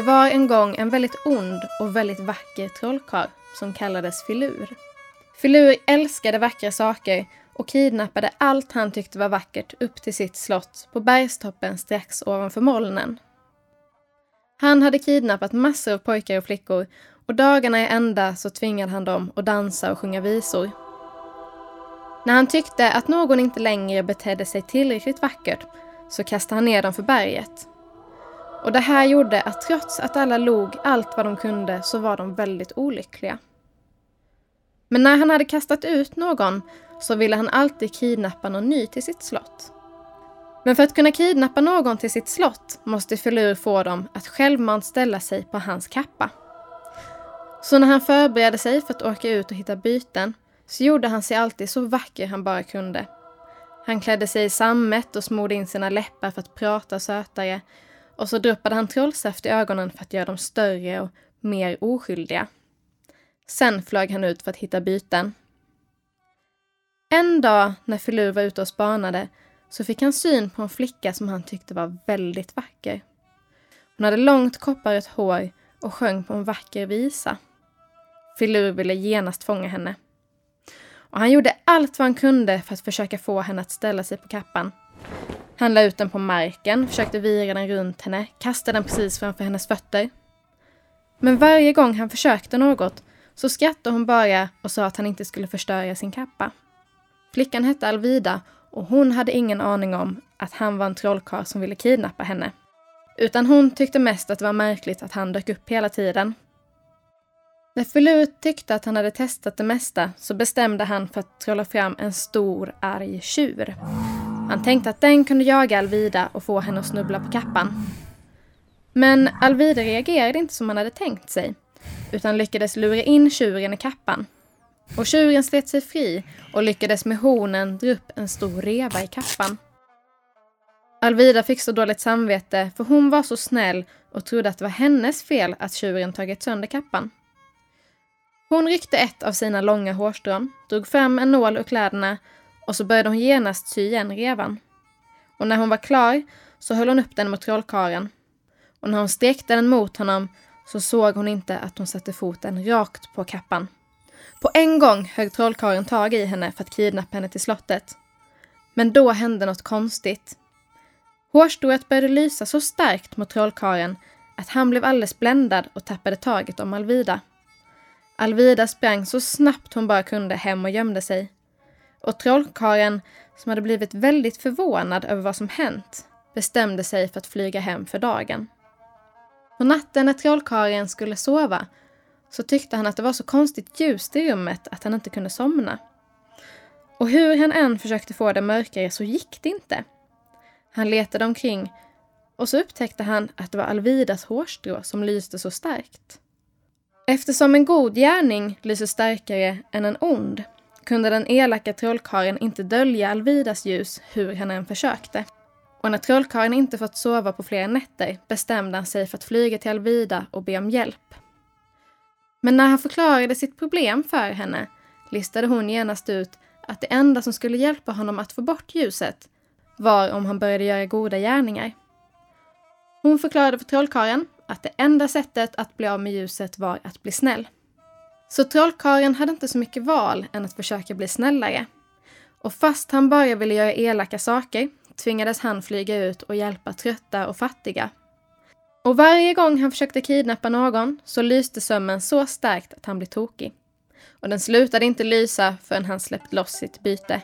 Det var en gång en väldigt ond och väldigt vacker trollkarl som kallades Filur. Filur älskade vackra saker och kidnappade allt han tyckte var vackert upp till sitt slott på bergstoppen strax ovanför molnen. Han hade kidnappat massor av pojkar och flickor och dagarna i ända så tvingade han dem att dansa och sjunga visor. När han tyckte att någon inte längre betedde sig tillräckligt vackert så kastade han ner dem för berget. Och det här gjorde att trots att alla log allt vad de kunde så var de väldigt olyckliga. Men när han hade kastat ut någon så ville han alltid kidnappa någon ny till sitt slott. Men för att kunna kidnappa någon till sitt slott måste Filur få dem att självmant ställa sig på hans kappa. Så när han förberedde sig för att åka ut och hitta byten så gjorde han sig alltid så vacker han bara kunde. Han klädde sig i sammet och smorde in sina läppar för att prata sötare och så droppade han trollsaft i ögonen för att göra dem större och mer oskyldiga. Sen flög han ut för att hitta byten. En dag när Filur var ute och spanade så fick han syn på en flicka som han tyckte var väldigt vacker. Hon hade långt kopparrött hår och sjöng på en vacker visa. Filur ville genast fånga henne. Och han gjorde allt vad han kunde för att försöka få henne att ställa sig på kappan. Han la ut den på marken, försökte vira den runt henne, kastade den precis framför hennes fötter. Men varje gång han försökte något så skrattade hon bara och sa att han inte skulle förstöra sin kappa. Flickan hette Alvida och hon hade ingen aning om att han var en trollkarl som ville kidnappa henne. Utan hon tyckte mest att det var märkligt att han dök upp hela tiden. När Filur tyckte att han hade testat det mesta så bestämde han för att trolla fram en stor arg tjur. Han tänkte att den kunde jaga Alvida och få henne att snubbla på kappan. Men Alvida reagerade inte som han hade tänkt sig, utan lyckades lura in tjuren i kappan. Och tjuren slet sig fri och lyckades med hornen dra upp en stor reva i kappan. Alvida fick så dåligt samvete för hon var så snäll och trodde att det var hennes fel att tjuren tagit sönder kappan. Hon ryckte ett av sina långa hårstrån, drog fram en nål ur kläderna och så började hon genast sy igen revan. Och när hon var klar så höll hon upp den mot trollkaren. Och när hon sträckte den mot honom så såg hon inte att hon satte foten rakt på kappan. På en gång högg trollkarlen tag i henne för att kidnappa henne till slottet. Men då hände något konstigt. Hårstrået började lysa så starkt mot trollkaren att han blev alldeles bländad och tappade taget om Alvida. Alvida sprang så snabbt hon bara kunde hem och gömde sig. Och trollkaren, som hade blivit väldigt förvånad över vad som hänt, bestämde sig för att flyga hem för dagen. På natten när trollkarlen skulle sova så tyckte han att det var så konstigt ljust i rummet att han inte kunde somna. Och hur han än försökte få det mörkare så gick det inte. Han letade omkring och så upptäckte han att det var Alvidas hårstrå som lyste så starkt. Eftersom en god gärning lyser starkare än en ond kunde den elaka trollkarlen inte dölja Alvidas ljus hur han än försökte. Och när trollkarlen inte fått sova på flera nätter bestämde han sig för att flyga till Alvida och be om hjälp. Men när han förklarade sitt problem för henne listade hon genast ut att det enda som skulle hjälpa honom att få bort ljuset var om han började göra goda gärningar. Hon förklarade för trollkarlen att det enda sättet att bli av med ljuset var att bli snäll. Så trollkarlen hade inte så mycket val än att försöka bli snällare. Och fast han bara ville göra elaka saker tvingades han flyga ut och hjälpa trötta och fattiga. Och varje gång han försökte kidnappa någon så lyste sömmen så starkt att han blev tokig. Och den slutade inte lysa förrän han släppt loss sitt byte.